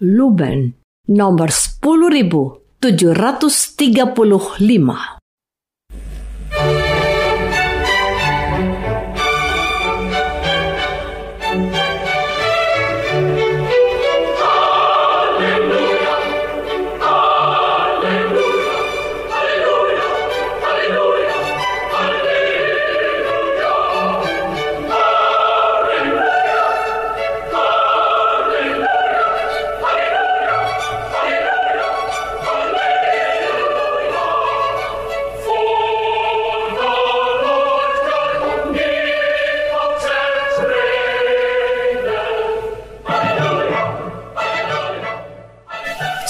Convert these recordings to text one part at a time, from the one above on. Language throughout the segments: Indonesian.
Lumen nomor 10735.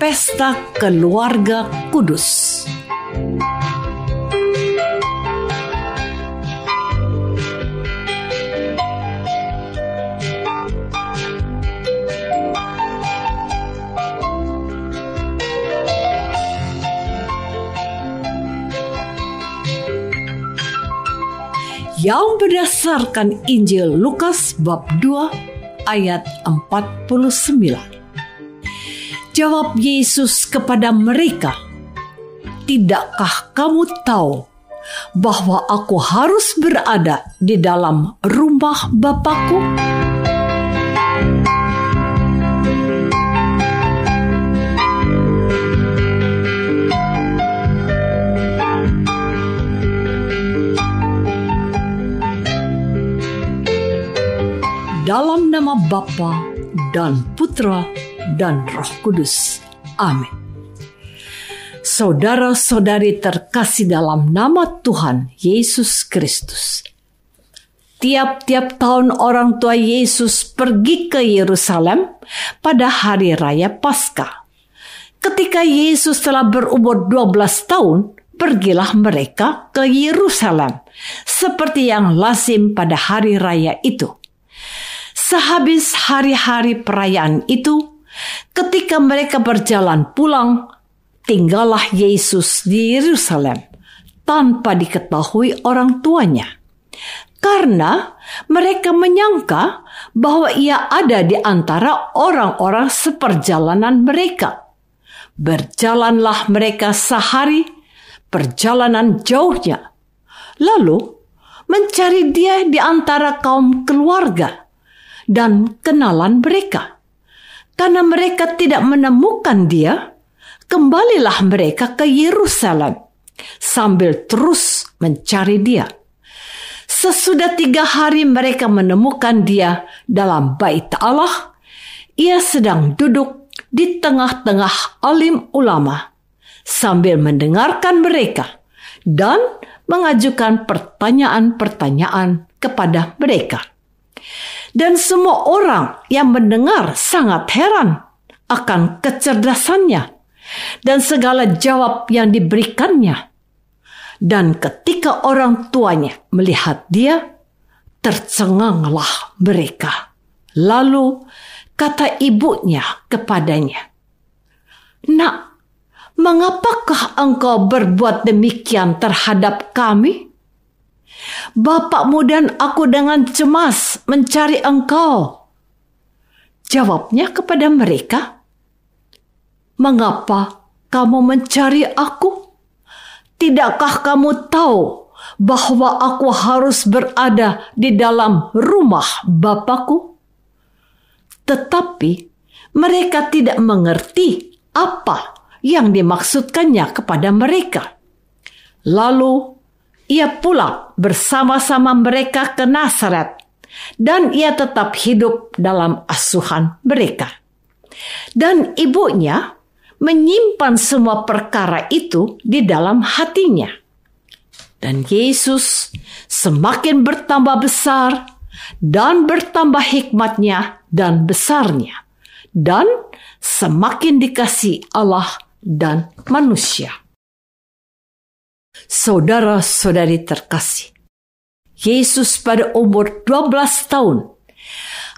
Pesta Keluarga Kudus. yang berdasarkan Injil Lukas bab 2 ayat 49. Jawab Yesus kepada mereka, "Tidakkah kamu tahu bahwa aku harus berada di dalam rumah Bapakku?" Dalam nama Bapa dan Putra dan Roh Kudus. Amin. Saudara-saudari terkasih dalam nama Tuhan Yesus Kristus. Tiap-tiap tahun orang tua Yesus pergi ke Yerusalem pada hari raya Paskah. Ketika Yesus telah berumur 12 tahun, pergilah mereka ke Yerusalem seperti yang lazim pada hari raya itu. Sehabis hari-hari perayaan itu, Ketika mereka berjalan pulang, tinggallah Yesus di Yerusalem tanpa diketahui orang tuanya. Karena mereka menyangka bahwa ia ada di antara orang-orang seperjalanan mereka. Berjalanlah mereka sehari perjalanan jauhnya. Lalu mencari dia di antara kaum keluarga dan kenalan mereka karena mereka tidak menemukan dia, kembalilah mereka ke Yerusalem sambil terus mencari dia. Sesudah tiga hari mereka menemukan dia dalam bait Allah, ia sedang duduk di tengah-tengah alim ulama sambil mendengarkan mereka dan mengajukan pertanyaan-pertanyaan kepada mereka. Dan semua orang yang mendengar sangat heran akan kecerdasannya dan segala jawab yang diberikannya. Dan ketika orang tuanya melihat dia, tercenganglah mereka. Lalu kata ibunya kepadanya, "Nak, mengapakah engkau berbuat demikian terhadap kami?" Bapakmu dan aku dengan cemas mencari engkau. Jawabnya kepada mereka, Mengapa kamu mencari aku? Tidakkah kamu tahu bahwa aku harus berada di dalam rumah Bapakku? Tetapi mereka tidak mengerti apa yang dimaksudkannya kepada mereka. Lalu ia pulang bersama-sama mereka ke Nazaret dan ia tetap hidup dalam asuhan mereka. Dan ibunya menyimpan semua perkara itu di dalam hatinya. Dan Yesus semakin bertambah besar dan bertambah hikmatnya dan besarnya. Dan semakin dikasih Allah dan manusia. Saudara-saudari terkasih, Yesus pada umur 12 tahun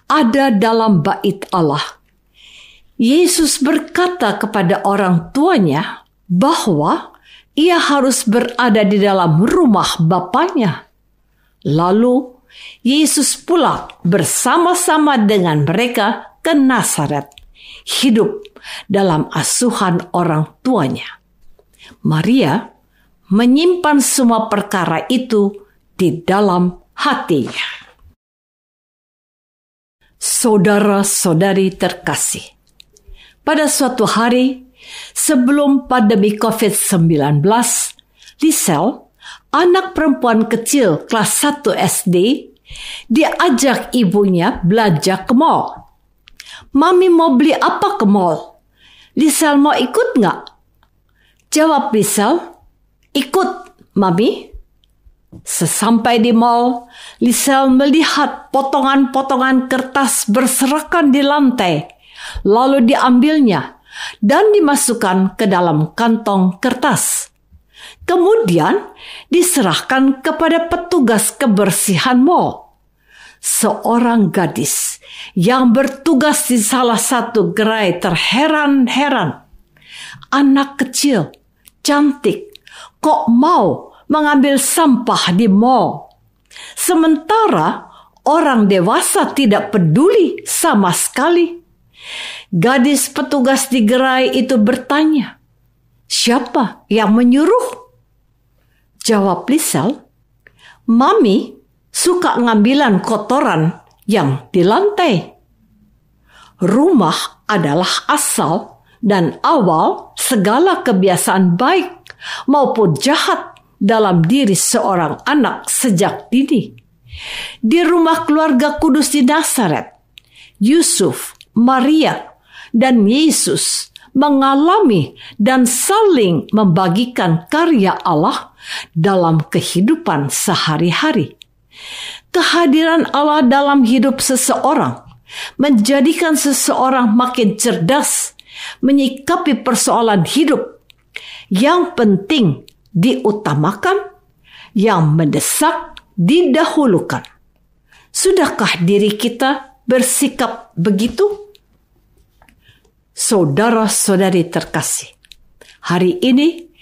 ada dalam bait Allah Yesus berkata kepada orang tuanya bahwa ia harus berada di dalam rumah Bapaknya. Lalu Yesus pulang bersama-sama dengan mereka ke Nazaret, hidup dalam asuhan orang tuanya. Maria menyimpan semua perkara itu di dalam hatinya. Saudara-saudari terkasih, pada suatu hari, sebelum pandemi COVID-19, Lisel, anak perempuan kecil kelas 1 SD, diajak ibunya belanja ke mall. Mami mau beli apa ke mall? Lisel mau ikut nggak? Jawab Lisel, ikut, Mami. Sesampai di mall, Lisel melihat potongan-potongan kertas berserakan di lantai lalu diambilnya dan dimasukkan ke dalam kantong kertas. Kemudian diserahkan kepada petugas kebersihan mall. Seorang gadis yang bertugas di salah satu gerai terheran-heran. Anak kecil, cantik, kok mau mengambil sampah di mall? Sementara orang dewasa tidak peduli sama sekali. Gadis petugas di gerai itu bertanya, "Siapa yang menyuruh?" Jawab Lisel, "Mami suka ngambilan kotoran yang di lantai." Rumah adalah asal dan awal segala kebiasaan baik maupun jahat dalam diri seorang anak sejak dini. Di rumah keluarga kudus di Nazaret, Yusuf Maria, dan Yesus mengalami dan saling membagikan karya Allah dalam kehidupan sehari-hari. Kehadiran Allah dalam hidup seseorang menjadikan seseorang makin cerdas menyikapi persoalan hidup yang penting diutamakan, yang mendesak didahulukan. Sudahkah diri kita bersikap begitu? Saudara-saudari terkasih, hari ini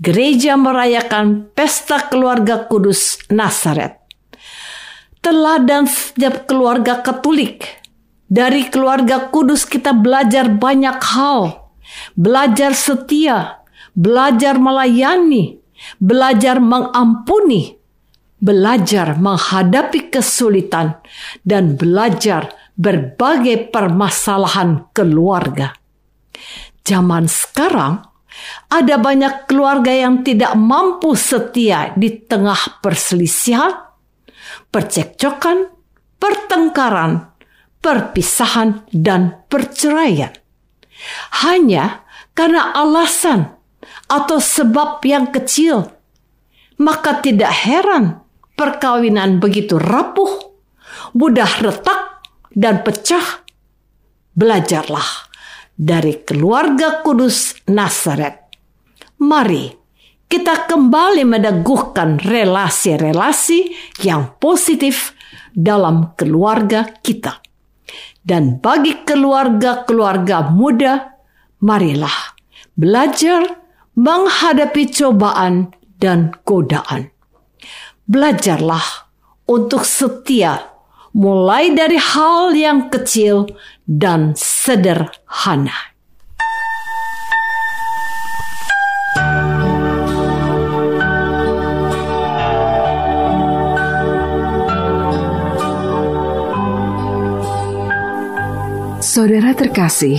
gereja merayakan pesta keluarga kudus Nazaret. Teladan setiap keluarga Katolik. Dari keluarga kudus kita belajar banyak hal. Belajar setia, belajar melayani, belajar mengampuni, belajar menghadapi kesulitan, dan belajar berbagai permasalahan keluarga. Zaman sekarang, ada banyak keluarga yang tidak mampu setia di tengah perselisihan, percekcokan, pertengkaran, perpisahan, dan perceraian. Hanya karena alasan atau sebab yang kecil, maka tidak heran perkawinan begitu rapuh, mudah retak, dan pecah, belajarlah dari keluarga kudus Nazaret. Mari kita kembali meneguhkan relasi-relasi yang positif dalam keluarga kita. Dan bagi keluarga-keluarga muda, marilah belajar menghadapi cobaan dan godaan. Belajarlah untuk setia mulai dari hal yang kecil dan sederhana. Saudara terkasih,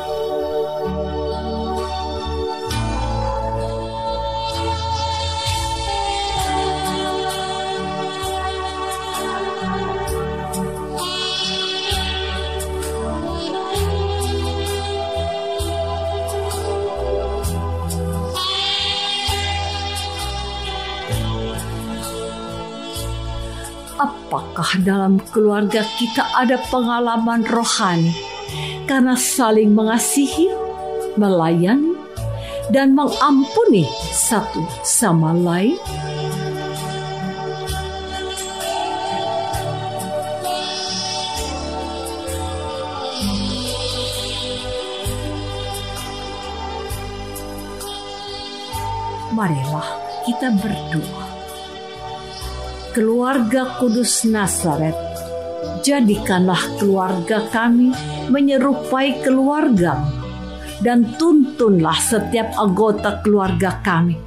Apakah dalam keluarga kita ada pengalaman rohani karena saling mengasihi, melayani, dan mengampuni satu sama lain? Marilah kita berdoa keluarga kudus Nazaret, jadikanlah keluarga kami menyerupai keluarga dan tuntunlah setiap anggota keluarga kami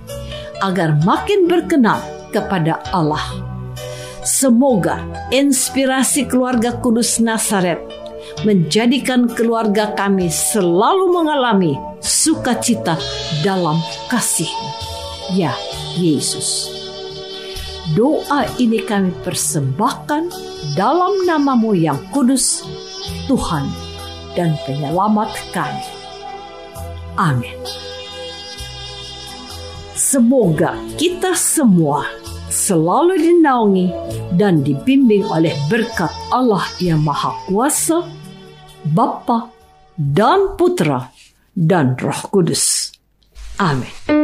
agar makin berkenan kepada Allah. Semoga inspirasi keluarga kudus Nazaret menjadikan keluarga kami selalu mengalami sukacita dalam kasih. Ya Yesus. Doa ini kami persembahkan dalam namamu yang kudus, Tuhan dan penyelamat kami. Amin. Semoga kita semua selalu dinaungi dan dibimbing oleh berkat Allah yang Maha Kuasa, Bapa dan Putra dan Roh Kudus. Amin.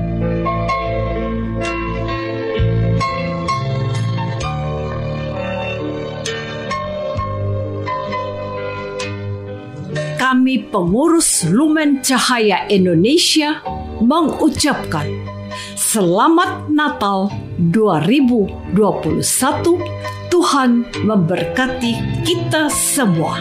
Kami pengurus Lumen Cahaya Indonesia mengucapkan Selamat Natal 2021. Tuhan memberkati kita semua.